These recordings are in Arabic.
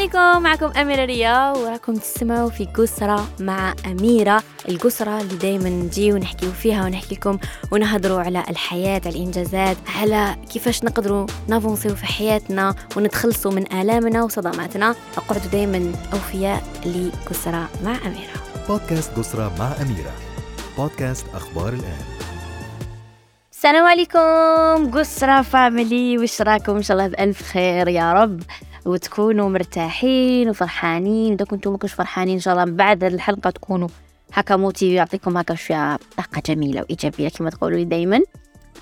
عليكم. معكم أميرة ريا وراكم تسمعوا في قسرة مع أميرة. القسرة اللي دايما نجي ونحكي فيها ونحكي لكم ونهضروا على الحياة على الإنجازات على كيفاش نقدروا نافونسيو في حياتنا ونتخلصوا من آلامنا وصدماتنا. اقعدوا دايما أوفياء لقسرة مع أميرة. بودكاست قسرة مع أميرة. بودكاست أخبار الآن. السلام عليكم. قسرة فاميلي وش راكم؟ إن شاء الله بألف خير يا رب. وتكونوا مرتاحين وفرحانين. إذا كنتم مكنش فرحانين إن شاء الله بعد الحلقة تكونوا هكا موتي يعطيكم هكا شوية طاقة جميلة وإيجابية كما تقولوا لي دايما.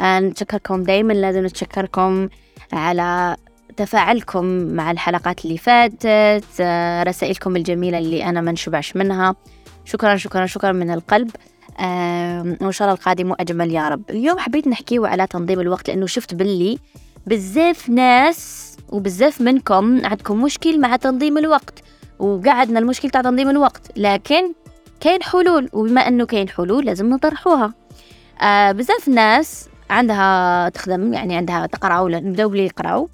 آه، نتشكركم دايما. لازم نتشكركم على تفاعلكم مع الحلقات اللي فاتت آه، رسائلكم الجميلة اللي أنا ما نشبعش منها. شكرا شكرا شكرا من القلب. آه، وإن شاء الله القادم أجمل يا رب. اليوم حبيت نحكيه على تنظيم الوقت لأنه شفت باللي بزاف ناس وبزاف منكم عندكم مشكل مع تنظيم الوقت وقعدنا المشكل تاع تنظيم الوقت لكن كاين حلول وبما أنه كاين حلول لازم نطرحوها. آه بزاف ناس عندها تخدم يعني عندها تقرأ ولا نبداو بلي يقراو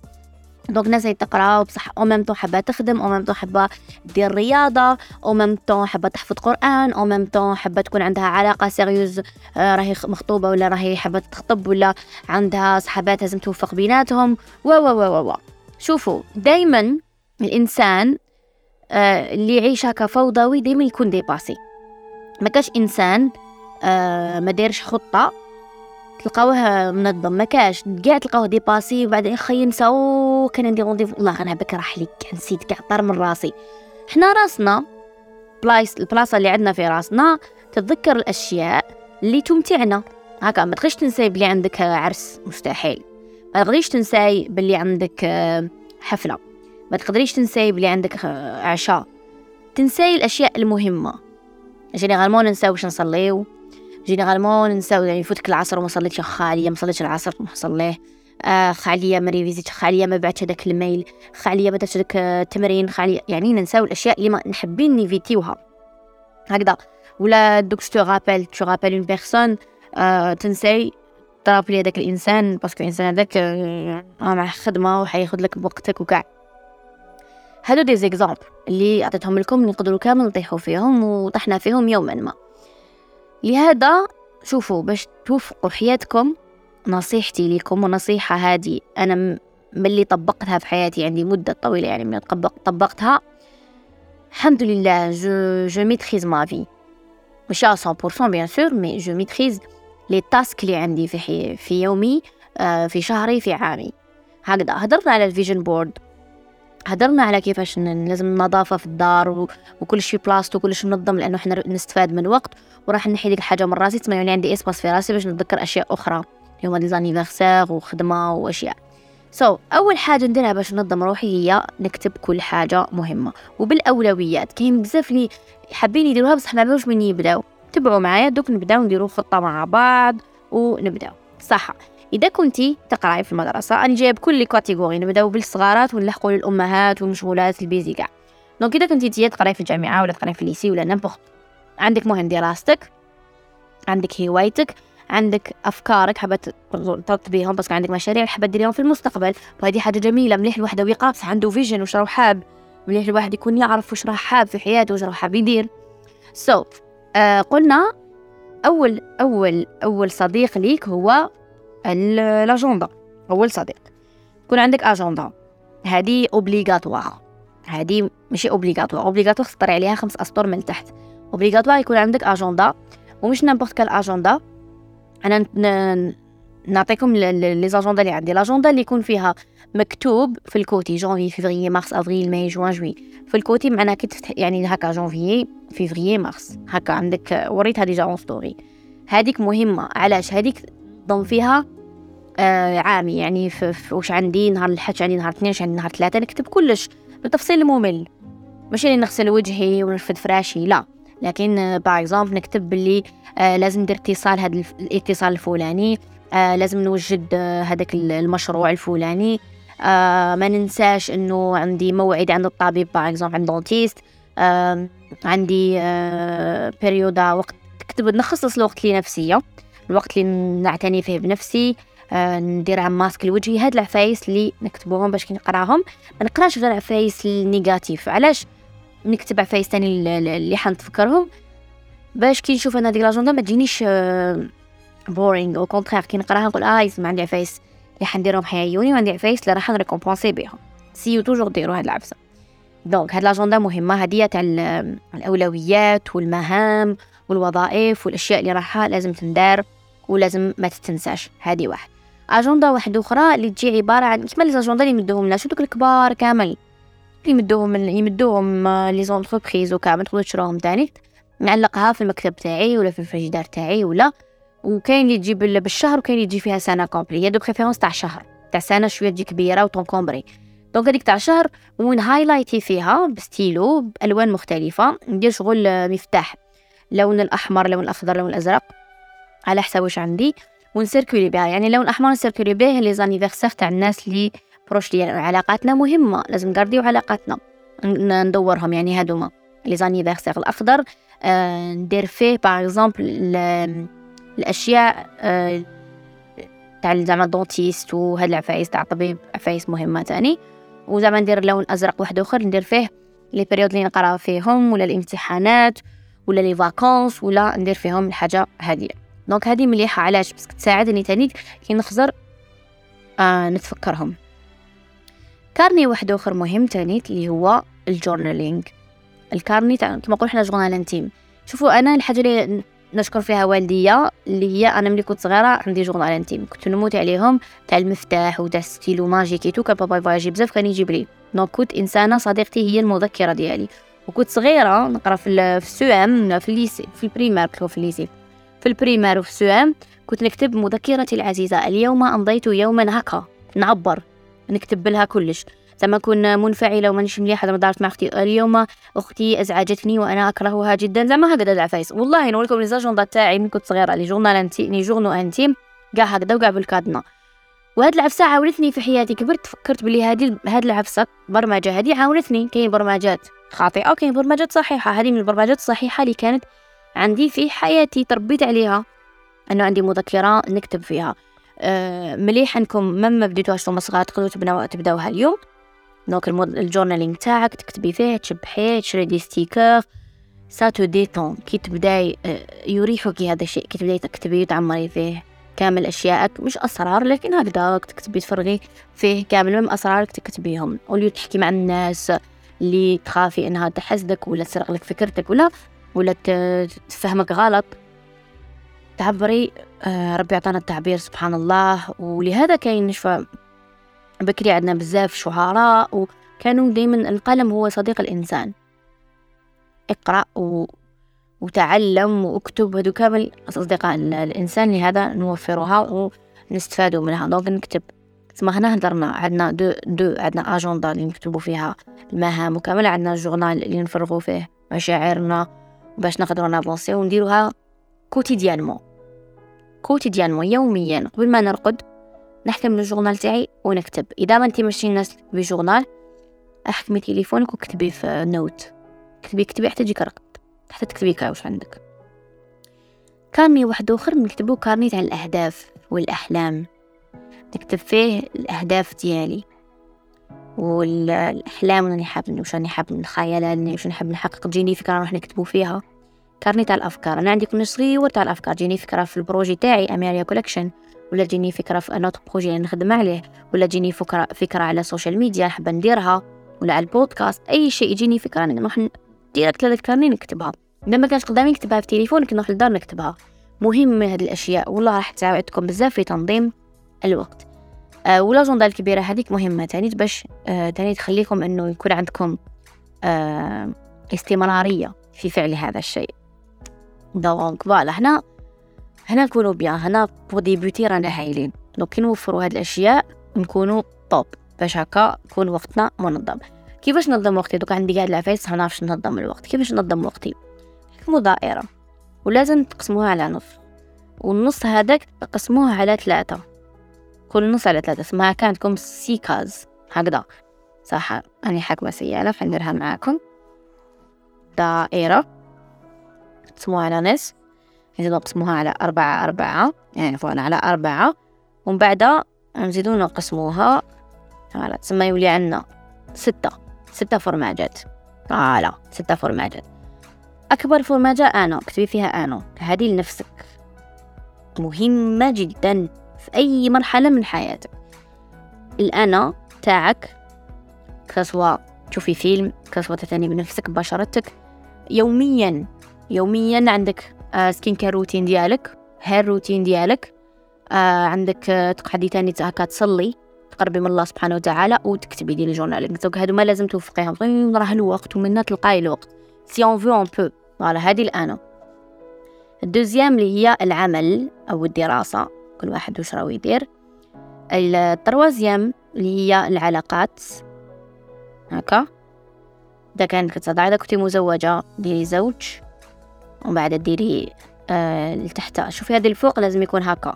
donc ناس تقرأ بصح au même temps حابة تخدم au même temps حابة دير رياضة au même temps حابة تحفظ قرآن أو ميم طون حابة تكون عندها علاقة sérieuse آه راهي مخطوبة ولا راهي حابة تخطب ولا عندها صحابات لازم توفق بيناتهم. و و و و شوفوا دايما الإنسان آه اللي يعيش هكا فوضوي دايما يكون dépassé ما كاش إنسان آه ما دايرش خطة تلقاوه منظم. ما كاش كاع تلقاوه dépassé وبعدين أخي ينسى كان عندي rendez-vous والله أنا بك راح لي نسيت كاع طار من راسي. حنا راسنا بلايص البلاصه اللي عندنا في راسنا تتذكر الأشياء اللي تمتعنا. هكا ما تخش تنسى بلي عندك عرس مستحيل. ما تقدريش تنساي باللي عندك آه، حفلة. ما تقدريش تنساي باللي عندك آه، عشاء. تنساي الأشياء المهمة. généralement ننساو باش نصليو. généralement ننساو يعني يفوتك العصر وما صليتش خالية ما صليتش العصر ما صليه. آه خالية ما révisé تش خالية ما بعتش هذاك ال mail خالية ما درتش التمرين خالية. يعني ننساو الأشياء اللي ما نحبين ن évité وها هكذا. ولا دوك tu rappelles tu rappelles une personne تنساي ت rappelé هذاك الإنسان parce que الإنسان هذاك آه مع خدمة وحياخد لك بوقتك وكاع. هادو des exemples اللي عطيتهم لكم نقدروا كامل نطيحوا فيهم وطحنا فيهم يوما ما. لهذا شوفوا باش توفقوا حياتكم نصيحتي لكم ونصيحة هذه أنا ملي طبقتها في حياتي عندي مدة طويلة يعني من طبق طبقتها الحمد لله je je maîtrise ما في مش 100% bien sûr mais je maîtrise les tasks اللي عندي في حي في يومي آه في شهري في عامي. هكذا هدرنا على ال vision board. هدرنا على كيفاش لازم النظافة في الدار وكل شيء بلاصتو وكل شيء منظم لأنه إحنا نستفاد من وقت. وراح نحي ديك الحاجة من راسي تسمى يعني عندي espace في راسي باش نتذكر أشياء أخرى. اللي هما des anniversaires وخدمة وأشياء. so, أول حاجة نديرها باش ننظم روحي هي نكتب كل حاجة مهمة. وبالأولويات كاين بزاف اللي حابين يديروها بصح ما من يبدأو. تبعوا معايا دوك نبداو نديرو خطة مع بعض ونبداو. صح. إذا كنتي تقراي في المدرسة أنا جايب كل catégorie نبداو بالصغارات ونلحقوا للأمهات والمشغولات ال busy كاع. donc إذا كنتي تي تقراي في الجامعة ولا تقراي في ال lycée ولا n'importe عندك مهم دراستك عندك هوايتك عندك أفكارك حابة ترتبيهم بس عندك مشاريع حابة ديريهم في المستقبل. وهذه حاجة جميلة مليح الواحد ويقابس عنده vision وش راه حاب. مليح الواحد يكون يعرف وش راه حاب في حياته وش راه حاب يدير. so, آه قلنا أول أول أول صديق ليك هو الأجندة أول صديق. يكون عندك أجندة هذه obligatoire هذه ماشي obligatoire obligatoire تسطر عليها خمس أسطر من تحت. obligatoire يكون عندك أجندة ومش n'importe quelle أجندة أنا نعطيكم les agendas اللي عندي. l'agenda اللي يكون فيها مكتوب في ال côté janvier février mars avril mai juin juillet. في ال côté معناها كي تفتح يعني هكا janvier février mars. هكا عندك وريتها déjà en story. هذيك مهمة. علاش؟ هذيك ننظم فيها آه عامي. يعني في, واش عندي؟ نهار الحد عندي نهار اثنين عندي نهار ثلاثة. نكتب كلش بالتفصيل الممل ماشي اللي نغسل وجهي ونرفد فراشي لا. لكن par exemple نكتب باللي آه لازم ندير اتصال هذا الاتصال الفلاني آه لازم نوجد آه هذاك المشروع الفلاني. آه ما ننساش إنه عندي موعد عند الطبيب par exemple عند dentiste آه عندي آه période وقت كتب نخصص الوقت لنفسي الوقت اللي نعتني فيه بنفسي. آه ندير un masque لوجهي هاد العفايس اللي نكتبوهم باش كي نقراهم ما نقراش غير عفايس ال négatives علاش نكتب عفايس تاني اللي حنتفكرهم؟ باش كي نشوف أنا ديك l'agenda ما تجينيش boring au contraire كي نقراها نقول آه يسمع عندي عفايس اللي حنديرهم حيعيوني وعندي عفايس اللي راح ن récompenser بهم c'est toujours ديروا هاد العفسة. donc هاد l'agenda مهمة هديه تاع الأولويات والمهام والوظائف والأشياء اللي راح لازم تندار ولازم ما تتنساش. هذه واحد. اجنده واحدة أخرى اللي تجي عبارة عن كما les agendas اللي يمدوهم لنا. شو الكبار كامل؟ اللي يمدوهم يمدوهم les entreprises وكامل تقدروا تشروهم تاني. نعلقها في المكتب تاعي ولا في الفريجيدار تاعي ولا وكاين اللي تجيب بالشهر وكاين اللي تجي فيها سنة complète. هي de préférence تاع شهر. تاع سنة شوية تجي كبيرة وت encombrer donc هذيك تاع شهر وين highlighter فيها بستيلو بألوان مختلفة. ندير شغل مفتاح. اللون الأحمر اللون الأخضر اللون الأزرق. على حسب واش عندي. ون cercler بها. يعني اللون الأحمر ن cercler به les anniversaires تاع الناس اللي proches لي علاقاتنا مهمة. لازم نقرديو علاقاتنا. ندورهم. يعني هادوما les anniversaires الأخضر. آه ندير فيه par exemple الأشياء آه تاع زعما dentiste وهاد العفايس تاع الطبيب عفايس مهمة تاني. وزعما ندير لون أزرق واحد آخر ندير فيه les périodes اللي نقرا فيهم ولا الامتحانات ولا les vacances ولا ندير فيهم الحاجة هذه donc هذه مليحة علاش؟ بس تساعدني تاني كي نخزر آه نتفكرهم. carnet واحد آخر مهم تاني اللي هو ال journaling ال carnet كما نقول حنا journal intime. شوفوا أنا الحاجة اللي نشكر فيها والديا اللي هي أنا ملي كنت صغيرة عندي journal intime كنت نموت عليهم تاع المفتاح وتاع stylo magique tout كان بابا يفواجي بزاف كان يجيب لي. donc كنت إنسانة صديقتي هي المذكرة ديالي. وكنت صغيرة نقرا في ال CEM في ال lycée في ال primaire في ال lycée في ال primaire وفي ال CEM كنت نكتب مذكرتي العزيزة اليوم أمضيت يوما هكا نعبر نكتب لها كلش. زعما كون منفعله ومانيش مليحه زعما دارت مع أختي اليوم. أختي ازعجتني وأنا أكرهها جدا. زعما هكذا العفايس والله نوريكم les agendas تاعي من كنت صغيرة. les journals inti- les journaux intimes كاع هكذا وكاع بال cadenas وهاد العفسة عاونتني في حياتي. كبرت فكرت بلي هادي هاد العفسة برمجة. هادي عاونتني. كاين برمجات خاطئة وكاين برمجات صحيحة. هذه من البرمجات الصحيحة اللي كانت عندي في حياتي. تربيت عليها. انه عندي مذكرة نكتب فيها. أه مليح أنكم ما بديتوهاش وما صغار تقدروا تبداوها اليوم. donc ال journaling تاعك تكتبي فيه تشبحيه تشري des stickers ça te détend كي تبداي يريحك هذا الشيء كي تبداي تكتبي وتعمري فيه كامل اشيائك مش اسرار لكن هكذا تكتبي تفرغي فيه كامل من اسرارك تكتبيهم au lieu تحكي مع الناس اللي تخافي انها تحسدك ولا تسرق لك فكرتك ولا ولا تفهمك غلط تعبري ربي عطانا التعبير سبحان الله ولهذا كاين نشفى بكري عندنا بزاف شعراء وكانوا دايما القلم هو صديق الإنسان. اقرأ و... وتعلم واكتب هذو كامل أصدقاء الإنسان لهذا نوفرها ونستفادوا منها. donc نكتب تسمى هنا هدرنا عندنا دو دو عندنا اجوندا اللي نكتبوا فيها المهام وكامل عندنا journal اللي نفرغوا فيه مشاعرنا باش نقدروا ن avancer ونديروها quotidiennement quotidiennement يوميا قبل ما نرقد. نحكم ال journal تاعي ونكتب. إذا ما انت ماشي الناس تكتبي journal احكمي تليفونك وكتبي في notes كتبي كتبي حتى تجيك رقد حتى تكتبي كاوش عندك. carnet واحد آخر نكتبو carnet تاع الأهداف والأحلام. نكتب فيه الأهداف ديالي والأحلام راني حاب واش راني حاب نخيلها واش نحب نحقق تجيني فكرة نروح نكتبو فيها. carnet تاع الأفكار. أنا عندي كل صغير تاع الأفكار. جيني فكرة في ال projet تاعي اميريا Collection ولا تجيني فكرة في un autre projet نخدم عليه ولا تجيني فكرة فكرة على ال social media نحب نديرها ولا على البودكاست أي شيء يجيني فكرة نروح direct لل carnet نكتبها. إذا ما كانش قدامي نكتبها في تليفونك نروح للدار نكتبها. مهمة هذه الأشياء والله راح تساعدكم بزاف في تنظيم الوقت. آه والأجندة الكبيرة هذيك مهمة تاني باش تاني تخليكم إنه يكون عندكم آه استمرارية في فعل هذا الشيء. donc voilà هنا هنا نكونوا bien هنا pour débuter رانا هايلين donc كي نوفروا هاد الأشياء نكونوا top باش هكا يكون وقتنا منظم. كيفاش ننظم وقتي؟ دوك عندي قاعد العفايس ما نعرفش ننظم الوقت. كيفاش ننظم وقتي؟ حكموا دائرة. ولازم تقسموها على نص. والنص هذاك تقسموه على ثلاثة كل نص على ثلاثة تسمى عندكم six cases. هكذا. صح. أنا حاكمة سيالة فنديرها معاكم. دائرة. تقسموها على نص. إذا نقسموها على أربعة أربعة يعني فوق على أربعة. ومن بعد نزيدو نقسموها voilà تسمى يولي عندنا ستة. ستة فرماجات. voilà ستة فرماجات. أكبر فرماجة أنا اكتبي فيها أنا. هذه لنفسك. مهمة جدا في أي مرحلة من حياتك. الأنا تاعك كسوا تشوفي فيلم كسوا تهتمي بنفسك ببشرتك يوميا يوميا عندك skin care routine ديالك hair routine ديالك. آه عندك آه تقعدي تاني هكا تصلي تقربي من الله سبحانه وتعالى وتكتبي daily journal ك donc هادو ما لازم توفقيهم طيب راه الوقت ومنا تلقاي الوقت. si on veut on peut voilà هادي الانا ال deuxième اللي هي العمل أو الدراسة كل واحد واش راهو يدير. ال troisième اللي هي العلاقات. هكا. إذا كانت كتهضر إذا كنتي مزوجة ديري زوج. ومن بعد ديري آه لتحت. شوفي هذا الفوق لازم يكون هكا.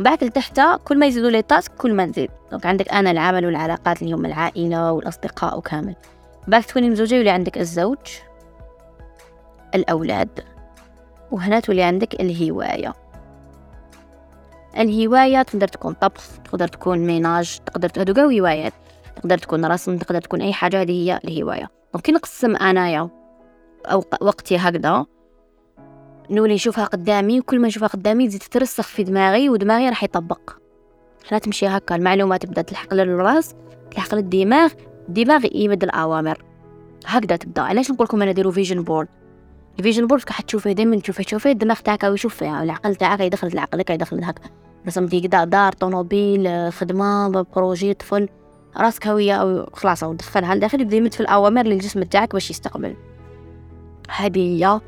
بعد لتحت كل ما يزيدوا لي task كل ما نزيد. donc عندك أنا العمل والعلاقات اللي هم العائلة والأصدقاء وكامل. بعد تكوني مزوجة يولي عندك الزوج الأولاد وهنا تولي عندك الهواية. الهواية تقدر تكون طبخ تقدر تكون ميناج تقدر هادو كاع هوايات. تقدر تكون رسم تقدر تكون أي حاجة هذه هي الهواية. ممكن نقسم أنايا أو وقتي هكذا نولي نشوفها قدامي وكل ما نشوفها قدامي تزيد ترسخ في دماغي ودماغي راح يطبق. لا تمشي هكا المعلومات تبدا تلحق للراس تلحق للدماغ الدماغ يمد الأوامر. هكذا تبدأ. علاش نقول لكم أنا ديروا vision board ال vision board راح تشوفيه دائما تشوفيه تشوفيه الدماغ تاعك يشوف فيها العقل تاعك يدخل لعقلك يدخل هكا. رسمتي كدا دار طوموبيل خدمة projet طفل. راسك هوية أو خلاص أو دخلها لداخل يبدأ يمد في الأوامر للجسم تاعك باش يستقبل. هذه هي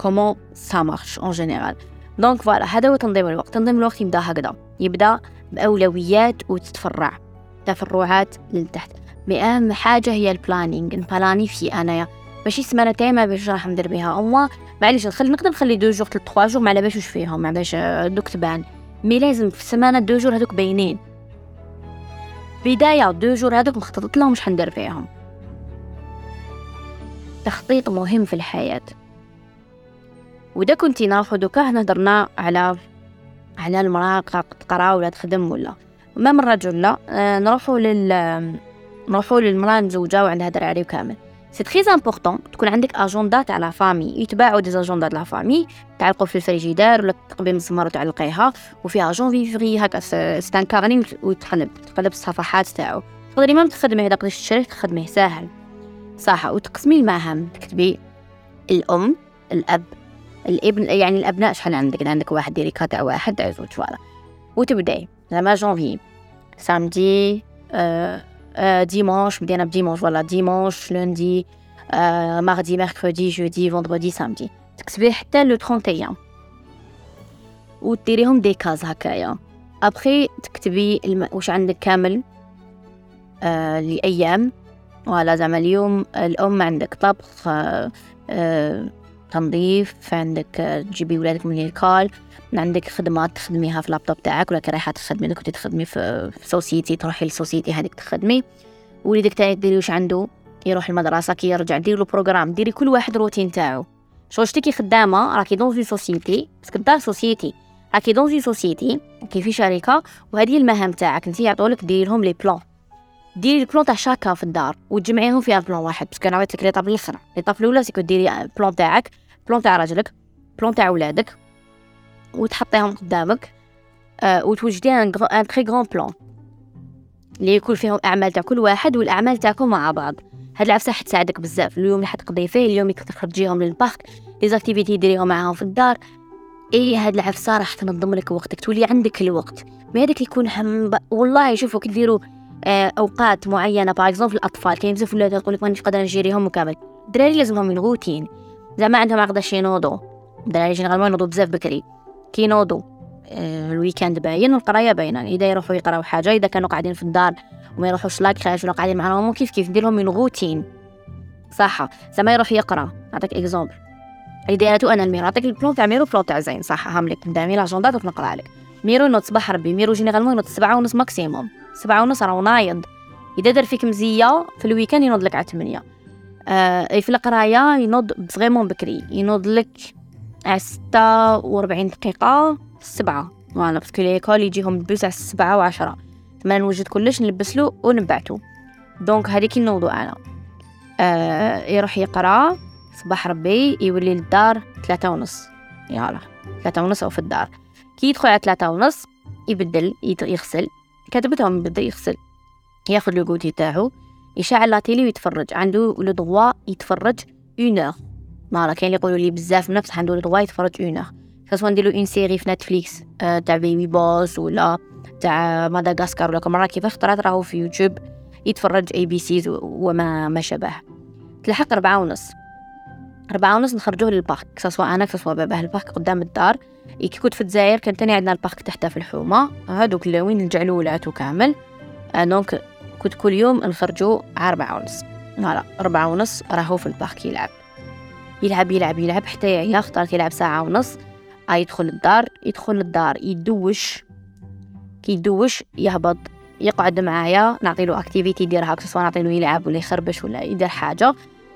comment ça marche en général donc voilà هذا هو تنظيم الوقت. تنظيم الوقت يبدأ هكذا. يبدأ بأولويات وتتفرع. تفرعات للتحت. بأهم حاجة هي البلانينغ نبلاني في أنايا ماشي سمانة تايمة باش راح ندير بها. أما معليش نخلي نقدر نخلي دو جور تلت جور ما على باش وش فيهم؟ باش دوك تبان. مي لازم في السمانة دو جور هذوك باينين. بداية دو جور هذوك مخططت لهم مش حندير فيهم؟ تخطيط مهم في الحياة. وإذا كنتي نروحو دوكا هنا على على المرأة تقرا ولا تخدم ولا. ما من رجل لا. آه، نروحو لل نروحو للمرأة المزوجة وعندها دراري وكامل c'est très important تكون عندك اجندا تاع la famille يتباعوا des agendas تاع la famille تعلقوا في الفريجيدار ولا تقبي مسمار وتعلقيها. وفيها janvier février هكا c'est un carnet وتقلب تقلب الصفحات تاعو. تقدري ما تخدميه إذا قدرتي تشري تخدميه. ساهل. صح وتقسمي المهام. تكتبي الأم الأب الابن يعني الأبناء شحال عندك؟ عندك واحد ديري كاتا واحد زوج voilà. وتبداي. زعما janvier samedi آه dimanche بدينا ب dimanche voilà. dimanche lundi mardi mercredi jeudi vendredi samedi. تكتبي حتى لو 31 وديريهم des cases هكايا. ابخي تكتبي الم... واش عندك كامل؟ آه لأيام. ولا زعما اليوم الأم عندك طبخ آه آه تنظيف عندك تجيبي ولادك من l'école عندك خدمات تخدميها في اللابتوب تاعك ولا رايحه تخدمي كنتي تخدمي في, société تروحي لل société هذيك تخدمي. وليدك تاني ديري واش عنده؟ يروح المدرسة كي يرجع ديري له programme ديري كل واحد روتين تاعو. شغل كي خدامة راكي dans une société parce que دار société راكي dans une société راكي في شركة وهذه المهام تاعك انت يعطولك ديري لهم les plans ديري ال plan تاع chacun في الدار وتجمعيهم في plan واحد parce que أنا عطيت لك l'étape الآخر l'étape الأولى c'est que ديري plan تاعك plan تاع راجلك plan تاع ولادك وتحطيهم قدامك آه وتوجدي un très grand plan اللي يكون فيهم الاعمال تاع كل واحد والأعمال تاعكم مع بعض. هاد العفسة حتساعدك بزاف. اليوم اللي حتقضي فيه اليوم اللي تخرجيهم لل parc les activités ديريهم معاهم في الدار. إي هاد العفسة راح تنظم لك وقتك تولي عندك الوقت. ما هذاك يكون هم. والله شوفوا كي ديروا أوقات معينة. par exemple الأطفال. كاين بزاف ولاد تقول لك مانيش قادره نجيريهم وكامل الدراري لازمهم من روتين زعما عندهم عقدة ينوضوا. الدراري généralement ينوضوا بزاف بكري. كي ينوضوا آه ال week-end باين والقراية باينة. إذا يروحوا يقراو حاجة إذا كانوا قاعدين في الدار وما يروحوش la crèche ولا قاعدين معاهم كيف كيف؟ ندير لهم روتين صح زعما يروح يقرأ. نعطيك exemple ايدياتو أنا الميرو. نعطيك البلون تاع ميرو بلون تاع زين. صح هاملك قدامي. لاجوندا دوك نقرأ لك ميرو ينوض صباح ربي. ميرو جينيرالمون ينوض سبعة ونص ماكسيموم سبعة ونص راه نايض إذا دار فيك مزية في الويكاند ينوض لك على 8 آه في القراية ينوض فريمون بكري. ينوض لك على ستة وربعين دقيقة سبعة. فوالا باسكو ليكول يجيهم بلوس على السبعة وعشرة. ما نوجد كلش نلبسلو ونبعتو. دونك هذيك نوضو أنا. آه يروح يقرأ. صباح ربي يولي للدار ثلاثة ونص. يلا ثلاثة ونص أو في الدار. كي يدخل على ثلاثة ونص يبدل يغسل. كتبتهم يبدل يغسل ياخذ le goûter تاعو يشعل la télé ويتفرج. عنده le droit يتفرج une heure voilà كاين اللي يقولوا لي بزاف نفس عنده le droit يتفرج une heure سواء نديرو une série في Netflix آه تاع Baby Boss ولا تاع ماداغاسكار ولا مرة كيفاش طرات راهو في يوتيوب يتفرج ABCs وما ما شابه. تلحق ربعة ونص. ربعة ونص نخرجوه لل parc سواء أنا سواء باباه. ال parc قدام الدار كي كنت في الجزائر كان تاني عندنا ال parc تحته في الحومة. هادوك وين الجعلولات كامل آه donc كنت كل يوم نخرجو على ربعة ونص. voilà ربعة ونص راهو في ال parc يلعب. يلعب يلعب يلعب. حتى يعيا أختار يلعب ساعة ونص. آه يدخل الدار يدخل الدار يدوش. كي يدوش يهبط يقعد معايا نعطيلو activité يديرها سواء نعطيلو يلعب ولا يخربش ولا يدير حاجة.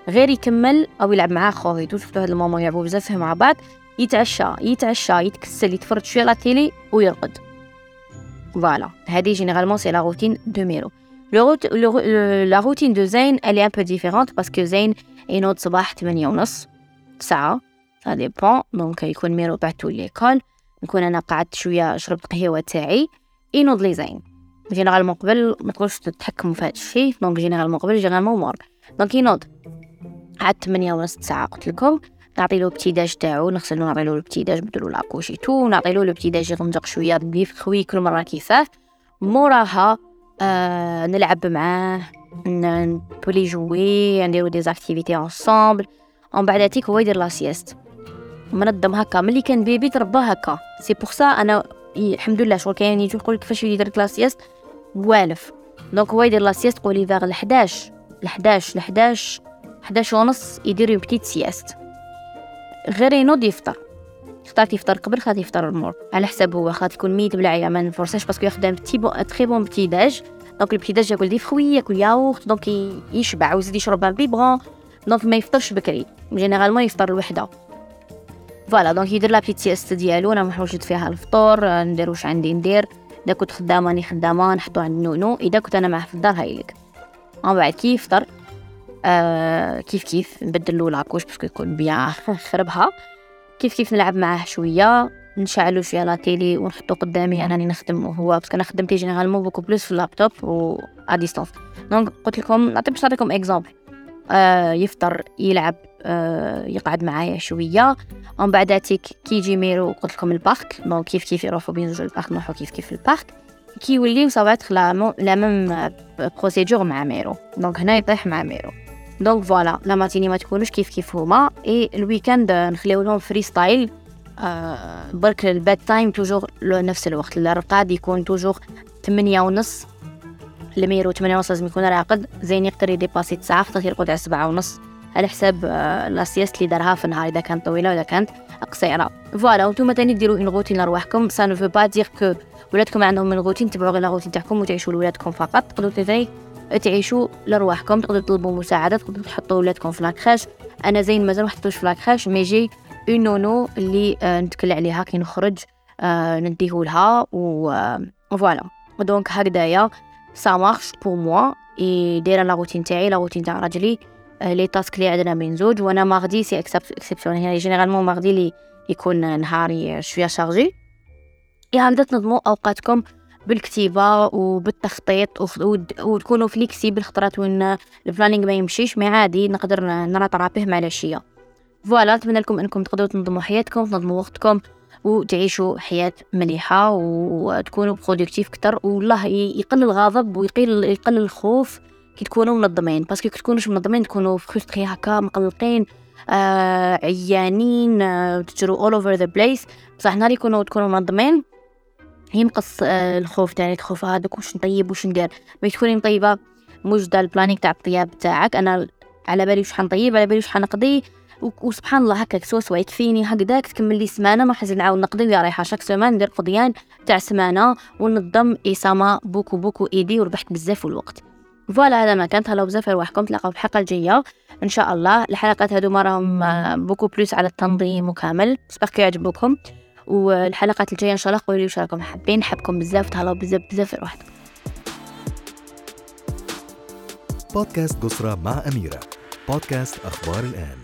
غير يكمل أو يلعب مع خواتو شفتو هاد الماما يلعبوا بزاف مع بعض. يتعشى يتعشى يتكسل يتفرج شوية على ال télé ويرقد. voilà هذه généralement c'est la routine de ميرو. la routine de زين elle est un peu différente parce que زين ينوض صباح 8 ونص ساعه ça dépend donc يكون ميرو بعتو l'école نكون أنا قعدت شوية شربت قهوه تاعي ينوض لي زين جينيرالمون قبل ما تقولش تتحكموا في هذا الشيء دونك جينيرالمون قبل جينيرالمون مور دونك ينوض عاد 8 ونص ساعة قلت لكم. نعطي له بتيداج تاعو نغسلو نعطي له البتيداج بدلو لاكوشي تو نعطي له البتيداج يغمجق شوية بيف خوي كل مرة كيفاه. موراها آه نلعب معاه نبولي جوي نديرو دي زاكتيفيتي انصامبل. ومن بعد تيك هو يدير لا سيست منظم هكا ملي كان بيبي تربى هكا. سي بوغ سا أنا الحمد لله شغل كاين يجي يقول كيفاش يدير لا سيست والف. دونك هو يدير لا سيست قولي فيغ ل 11 ل 11 ل 11 11 ونص يدير اون بتيت سيست غير ينوض يفطر. اختارت يفطر قبل خاطر يفطر المور. على حساب هو خاطر يكون ميت بلا ما نفرساش باسكو يخدم بتي بو تري بون بتي داج دونك البتي داج ياكل دي فخوي ياكل ياوخت دونك يشبع ويزيد يشرب un biberon donc ما يفطرش بكري généralement يفطر الوحده voilà donc يدير la petite sieste ديالو أنا محوجت فيها الفطور ندير واش عندي ندير اذا كنت خدامه راني خدامه نحطو عند nounou اذا كنت أنا معاه في الدار هايلك من بعد كي يفطر آه كيف كيف نبدل له la couche باش يكون bien propre. كيف كيف نلعب معاه شوية نشعلو شوية la télé ونحطو قدامي أنني نخدم وهو parce que أنا خدمتي généralement beaucoup plus في اللابتوب و à distance donc قلت لكم نعطي باش نعطيكم exemple آه يفطر يلعب آه يقعد معايا شوية. ومن بعد تيك كي يجي ميرو قلت لكم ال parc. donc كيف كيف يروحوا بين زوج ال parc نروحوا كيف كيف ال parc. كي يوليو ça va être la la même procédure مع ميرو. donc هنا يطيح مع ميرو. donc voilà la matinée ما تكونوش كيف كيف هما et ال week-end نخليو لهم freestyle آه برك ال bedtime toujours نفس الوقت الرقاد يكون toujours ثمانية ونص. الميرو ثمانية ونص لازم يكون راقد. زين يقدر ي dépasser تسعة خاطر يرقد على سبعة ونص. على حساب آه la sieste اللي دارها في النهار إذا كانت طويلة ولا كانت قصيرة. voilà وأنتم تاني ديروا une routine لرواحكم ça veut pas dire que ولادكم عندهم une routine تبعوا غير روتين تاعكم وتعيشوا لولادكم فقط. تقدروا تاني تعيشوا لرواحكم تقدروا تطلبوا مساعدة تقدروا تحطوا ولادكم في la crèche أنا زين مازال ما حطوش في la crèche mais j'ai une nounou اللي آه نتكل عليها كي نخرج آه نديهولها و voilà donc هكذايا ça marche pour moi et دايرة la routine تاعي la routine تاع راجلي les tasks اللي عندنا من زوج. وأنا mardi c'est exception يعني généralement mardi لي يكون نهاري شوية chargé يا هكذا تنظموا أوقاتكم بالكتيبة وبالتخطيط وتكونوا flexibles خطرات وين ال planning ما يمشيش mais عادي نقدر ن rattraper ه مع العشية. voilà نتمنى لكم أنكم تقدروا تنظموا حياتكم تنظموا وقتكم وتعيشوا حياة مليحة وتكونوا productifs كتر والله يقل الغضب ويقل يقل الخوف كي تكونوا منظمين. parce que كي تكونوش منظمين تكونوا frustrés هكا مقلقين آه عيانين آه تجروا all over the place. بصح نهار يكونوا تكونوا منظمين ينقص آه الخوف تاعك خوف هذاك واش نطيب واش ندير. ملي تكوني مطيبة موجده ال planning تاع الطياب تاعك. أنا على بالي واش حنطيب على بالي واش حنقضي. وسبحان الله هكاك سوا سوا يكفيني هكذاك. تكمل لي سمانة ما حزن نعاود نقضي ويا رايحة. chaque semaine ندير قضيان تاع سمانة ونظم et ça m'a beaucoup beaucoup aidé وربحت بزاف الوقت. voilà هذا ما كان. تهلاو بزاف رواحكم تلاقاو في الحلقة الجاية إن شاء الله. الحلقات هادو راهم beaucoup plus على التنظيم وكامل سبق يعجبوكم والحلقات الجاية إن شاء الله قولوا لي واش راكم حابين نحبكم بزاف تهلاو بزاف بزاف في روحكم. بودكاست قصرى مع أميرة. بودكاست أخبار الآن.